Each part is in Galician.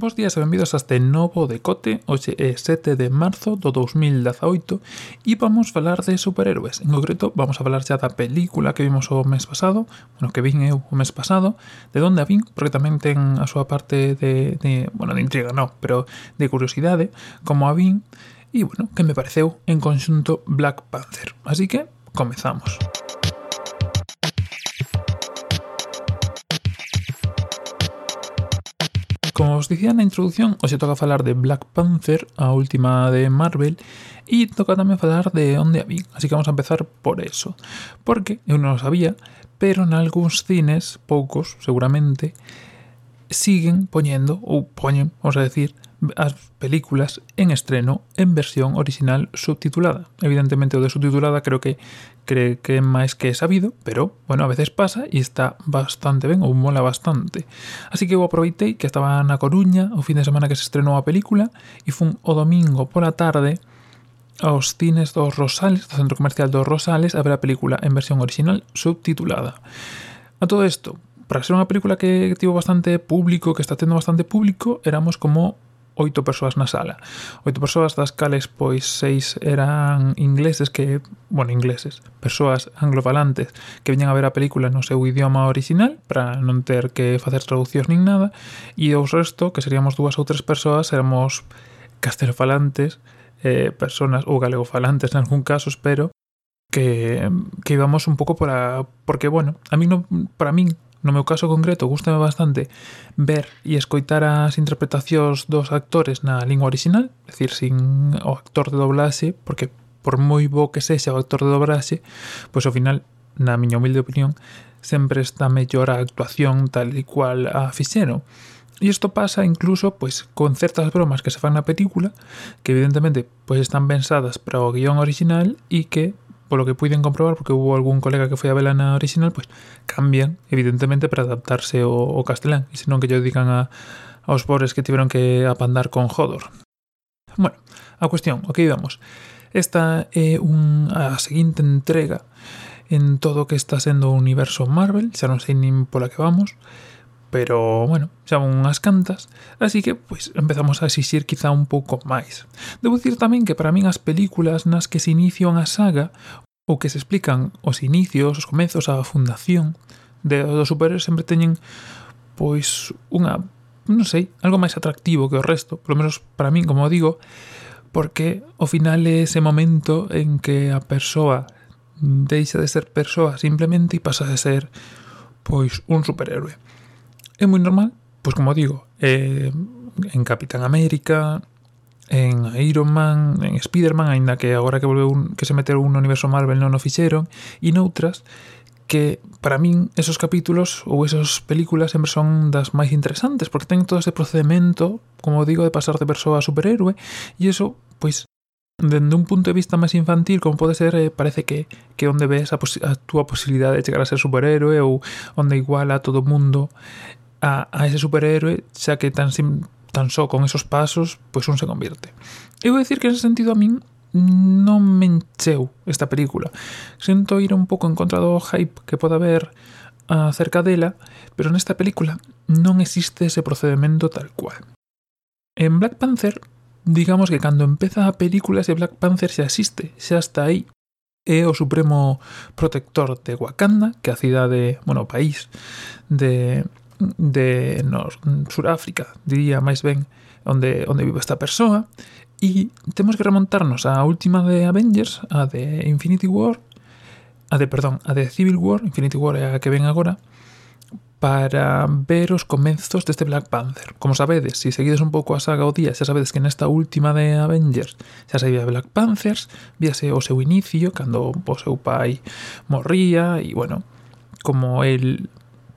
Bos días e benvidos a este novo decote. Hoxe é 7 de marzo do 2018 E vamos falar de superhéroes. En concreto, vamos a falar xa da película que vimos o mes pasado Bueno, que vin eu o mes pasado De onde a vin, porque tamén ten a súa parte de, de bueno, de intriga non Pero de curiosidade, como a vin E, bueno, que me pareceu en conxunto Black Panther. Así que, comezamos. Música os na introducción, hoxe toca falar de Black Panther, a última de Marvel, e toca tamén falar de onde a. Así que vamos a empezar por eso. Porque eu non o sabía, pero en algúns cines, poucos seguramente, siguen poñendo, ou poñen, vamos a decir, as películas en estreno en versión original subtitulada. Evidentemente o de subtitulada creo que cree que é máis que sabido, pero bueno, a veces pasa e está bastante ben ou mola bastante. Así que eu aproveitei que estaba na Coruña o fin de semana que se estrenou a película e fun o domingo pola tarde aos cines dos Rosales, do centro comercial dos Rosales, a ver a película en versión original subtitulada. A todo isto, para ser unha película que tivo bastante público, que está tendo bastante público, éramos como oito persoas na sala. Oito persoas das cales pois seis eran ingleses que, bueno, ingleses, persoas anglofalantes que viñan a ver a película no seu idioma original para non ter que facer traduccións nin nada, e o resto, que seríamos dúas ou tres persoas, éramos castelofalantes, eh, personas ou galegofalantes en algún caso, pero que, que íbamos un pouco para porque bueno, a mí no para min no meu caso concreto, gustame bastante ver e escoitar as interpretacións dos actores na lingua original, é dicir, sin o actor de doblaxe, porque por moi bo que sexa o actor de doblaxe, pois ao final, na miña humilde opinión, sempre está mellor a actuación tal e cual a fixeron. E isto pasa incluso pois con certas bromas que se fan na película, que evidentemente pois están pensadas para o guión original e que polo que puiden comprobar, porque hubo algún colega que foi a vela na original, pois cambian, evidentemente, para adaptarse ao, ao castelán, e senón que lle digan a, aos pobres que tiveron que apandar con Jodor. Bueno, a cuestión, o que íbamos. Esta é un, a seguinte entrega en todo o que está sendo o universo Marvel, xa non sei nin pola que vamos, e pero bueno, xa unhas cantas, así que pois empezamos a exixir quizá un pouco máis. Debo dicir tamén que para min as películas nas que se inicia unha saga ou que se explican os inicios, os comezos, a fundación de dos superhéroes sempre teñen pois unha, non sei, algo máis atractivo que o resto, polo menos para min, como digo, porque ao final é ese momento en que a persoa deixa de ser persoa simplemente e pasa a ser pois un superhéroe é moi normal, pois como digo, eh, en Capitán América, en Iron Man, en Spider-Man, aínda que agora que volveu un, que se meteu un universo Marvel non o fixeron, e noutras que para min esos capítulos ou esas películas sempre son das máis interesantes porque ten todo ese procedimento, como digo, de pasar de persoa a superhéroe e eso, pois, dende un punto de vista máis infantil, como pode ser, eh, parece que que onde ves a, a túa posibilidade de chegar a ser superhéroe ou onde iguala a todo mundo a, a ese superhéroe, xa que tan, sim, tan só con esos pasos, pois un se convierte. Eu vou dicir que nese sentido a min non me encheu esta película. Sinto ir un pouco en contra do hype que pode haber acerca dela, pero nesta película non existe ese procedimento tal cual. En Black Panther, digamos que cando empeza a película ese Black Panther xa existe, xa está aí, é o supremo protector de Wakanda, que é a cidade, bueno, o país de, de nos, Suráfrica, diría máis ben, onde, onde vive esta persoa, e temos que remontarnos á última de Avengers, a de Infinity War, a de, perdón, a de Civil War, Infinity War é a que ven agora, para ver os comenzos deste Black Panther. Como sabedes, se si seguides un pouco a saga o día, xa sabedes que nesta última de Avengers xa se vía Black Panthers, víase o seu inicio, cando o seu pai morría, e bueno, como el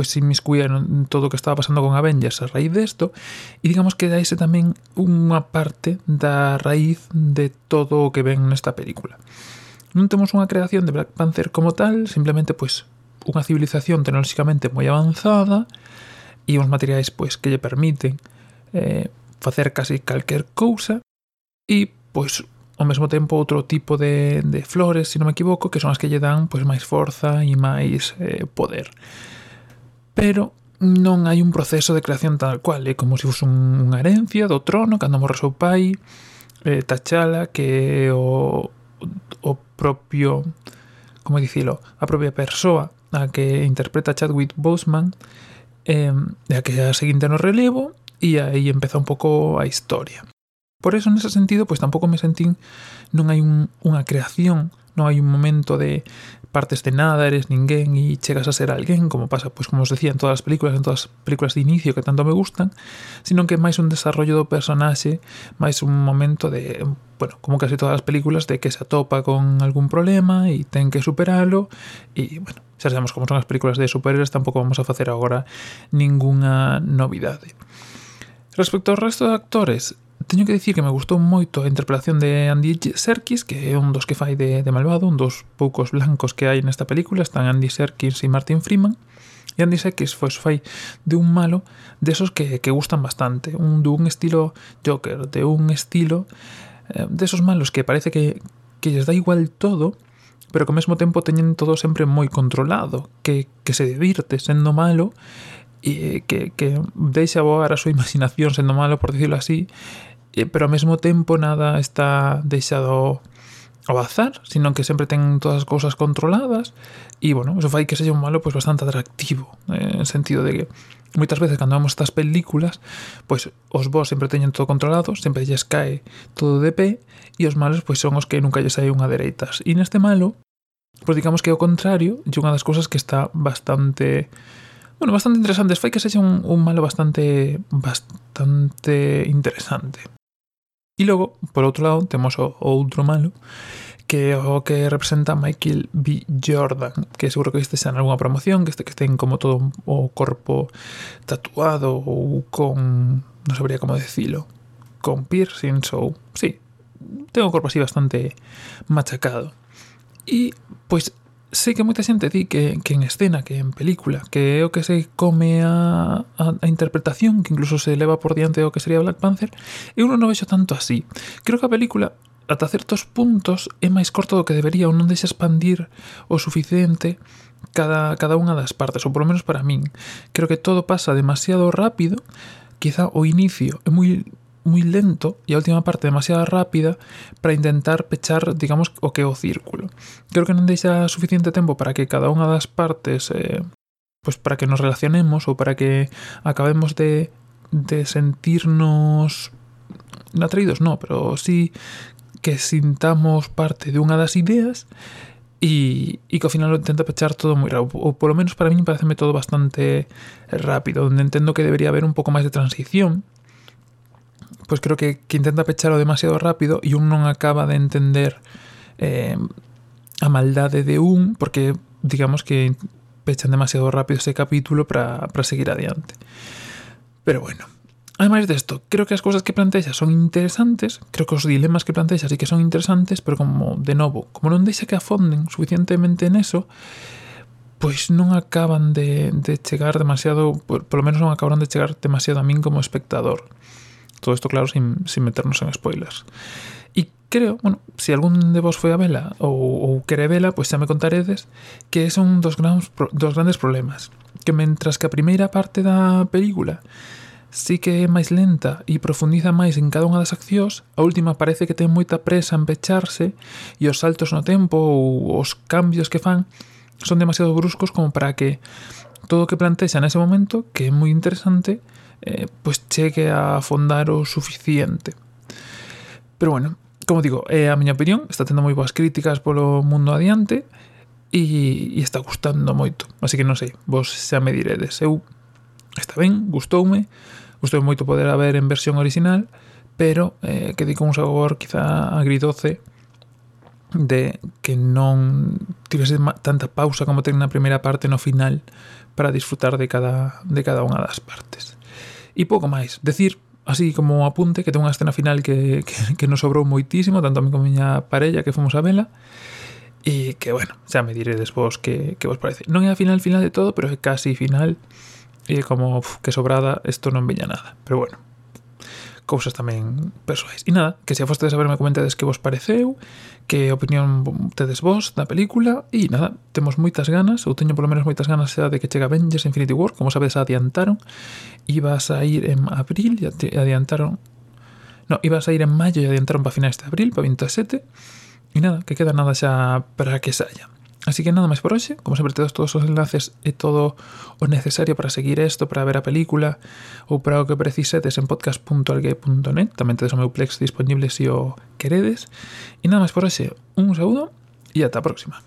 despois se inmiscuía en todo o que estaba pasando con Avengers a raíz desto, e digamos que daise tamén unha parte da raíz de todo o que ven nesta película. Non temos unha creación de Black Panther como tal, simplemente pois unha civilización tecnolóxicamente moi avanzada e uns materiais pois que lle permiten eh, facer casi calquer cousa e pois ao mesmo tempo outro tipo de, de flores, se si non me equivoco, que son as que lle dan pois máis forza e máis eh, poder pero non hai un proceso de creación tal cual, é como se fose unha herencia do trono cando morre seu pai, eh, Tachala, que é o, o propio, como dicilo, a propia persoa a que interpreta Chadwick Boseman, eh, a que a seguinte no relevo, e aí empeza un pouco a historia. Por eso, nese sentido, pois tampouco me sentín non hai un, unha creación, non hai un momento de partes de nada, eres ninguén e chegas a ser alguén, como pasa, pois como os decía, en todas as películas, en todas as películas de inicio que tanto me gustan, sino que é máis un desarrollo do personaxe, máis un momento de, bueno, como casi todas as películas, de que se atopa con algún problema e ten que superalo, e, bueno, xa sabemos como son as películas de superhéroes, tampouco vamos a facer agora ningunha novidade. Respecto ao resto de actores, teño que dicir que me gustou moito a interpretación de Andy Serkis, que é un dos que fai de, de malvado, un dos poucos blancos que hai nesta película, están Andy Serkis e Martin Freeman. E Andy Serkis foi fai de un malo desos que, que gustan bastante, un dun estilo Joker, de un estilo eh, desos malos que parece que, que lles dá igual todo, pero que ao mesmo tempo teñen todo sempre moi controlado, que, que se divirte sendo malo e que, que deixa voar a súa imaginación sendo malo, por decirlo así, Eh, pero ao mesmo tempo nada está deixado ao azar, sino que sempre ten todas as cousas controladas e, bueno, eso fai que sella un malo pois, bastante atractivo, eh, en sentido de que moitas veces cando vemos estas películas pois os vos sempre teñen todo controlado sempre lles cae todo de pé e os malos pois son os que nunca lles hai unha dereitas. E neste malo pois digamos que é o contrario e unha das cousas que está bastante bueno, bastante interesante fai que sexa un, un malo bastante bastante interesante. E logo, por outro lado, temos o, o outro malo, que é o que representa Michael B. Jordan, que seguro que este xa en algunha promoción, que este que ten como todo o corpo tatuado ou con, non sabría como decilo, con piercings ou, sí, ten o corpo así bastante machacado. E, pois, sei que moita xente di que, que en escena, que en película, que é o que se come a, a, a interpretación, que incluso se leva por diante o que sería Black Panther, eu non o vexo tanto así. Creo que a película ata certos puntos é máis corto do que debería ou non deixa expandir o suficiente cada, cada unha das partes, ou polo menos para min. Creo que todo pasa demasiado rápido, quizá o inicio é moi moi lento e a última parte demasiado rápida para intentar pechar, digamos, o que o círculo. Creo que non deixa suficiente tempo para que cada unha das partes eh, pues para que nos relacionemos ou para que acabemos de, de sentirnos atraídos, no, pero sí que sintamos parte de unha das ideas e, e que ao final intenta pechar todo moi rápido, ou polo menos para mí pareceme todo bastante rápido, onde entendo que debería haber un pouco máis de transición pois creo que, que intenta pechalo demasiado rápido e un non acaba de entender eh, a maldade de un porque digamos que pechan demasiado rápido este capítulo para seguir adiante. Pero bueno, Ademais desto, creo que as cousas que plantexa son interesantes, creo que os dilemas que plantexa sí que son interesantes, pero como, de novo, como non deixa que afonden suficientemente en eso, pois non acaban de, de chegar demasiado, por, lo menos non acabaron de chegar demasiado a min como espectador. Todo isto claro, sin, sin meternos en spoilers. Y creo, bueno, se si algún de vos foi a vela ou, ou quere vela, pois xa me contaredes que son dos, grans, dos grandes problemas. Que mentras que a primeira parte da película sí que é máis lenta e profundiza máis en cada unha das accións, a última parece que ten moita presa en pecharse e os saltos no tempo ou os cambios que fan son demasiado bruscos como para que todo o que plantexa nese momento, que é moi interesante, eh, pois chegue a afondar o suficiente. Pero bueno, como digo, é a miña opinión, está tendo moi boas críticas polo mundo adiante e, e está gustando moito. Así que non sei, vos xa me diredes. Eu está ben, gustoume, gustou moito poder haber en versión original, pero eh, que di con un sabor quizá agridoce de que non tivese tanta pausa como ten na primeira parte no final para disfrutar de cada, de cada unha das partes. E pouco máis. Decir, así como apunte, que ten unha escena final que, que, que nos sobrou moitísimo, tanto a mí como a miña parella que fomos a vela, e que, bueno, xa me diredes vos que, que vos parece. Non é a final final de todo, pero é casi final, e como uf, que sobrada, isto non veña nada. Pero bueno, cousas tamén persoais. E nada, que se fostedes a verme comentades que vos pareceu, que opinión tedes vos da película, e nada, temos moitas ganas, ou teño polo menos moitas ganas xa de que chega Avengers Infinity War, como sabedes adiantaron, iba a sair en abril, e adiantaron... No, iba a sair en maio e adiantaron para finais de abril, para 27, e nada, que queda nada xa para que saia. Así que nada máis por hoxe, Como sempre tedes todos os enlaces e todo o necesario para seguir isto, para ver a película ou para o que precisetes en podcast.algue.net. Tamén tedes o meu plex disponible se si o queredes. E nada máis por hoxe. Un saúdo e ata a próxima.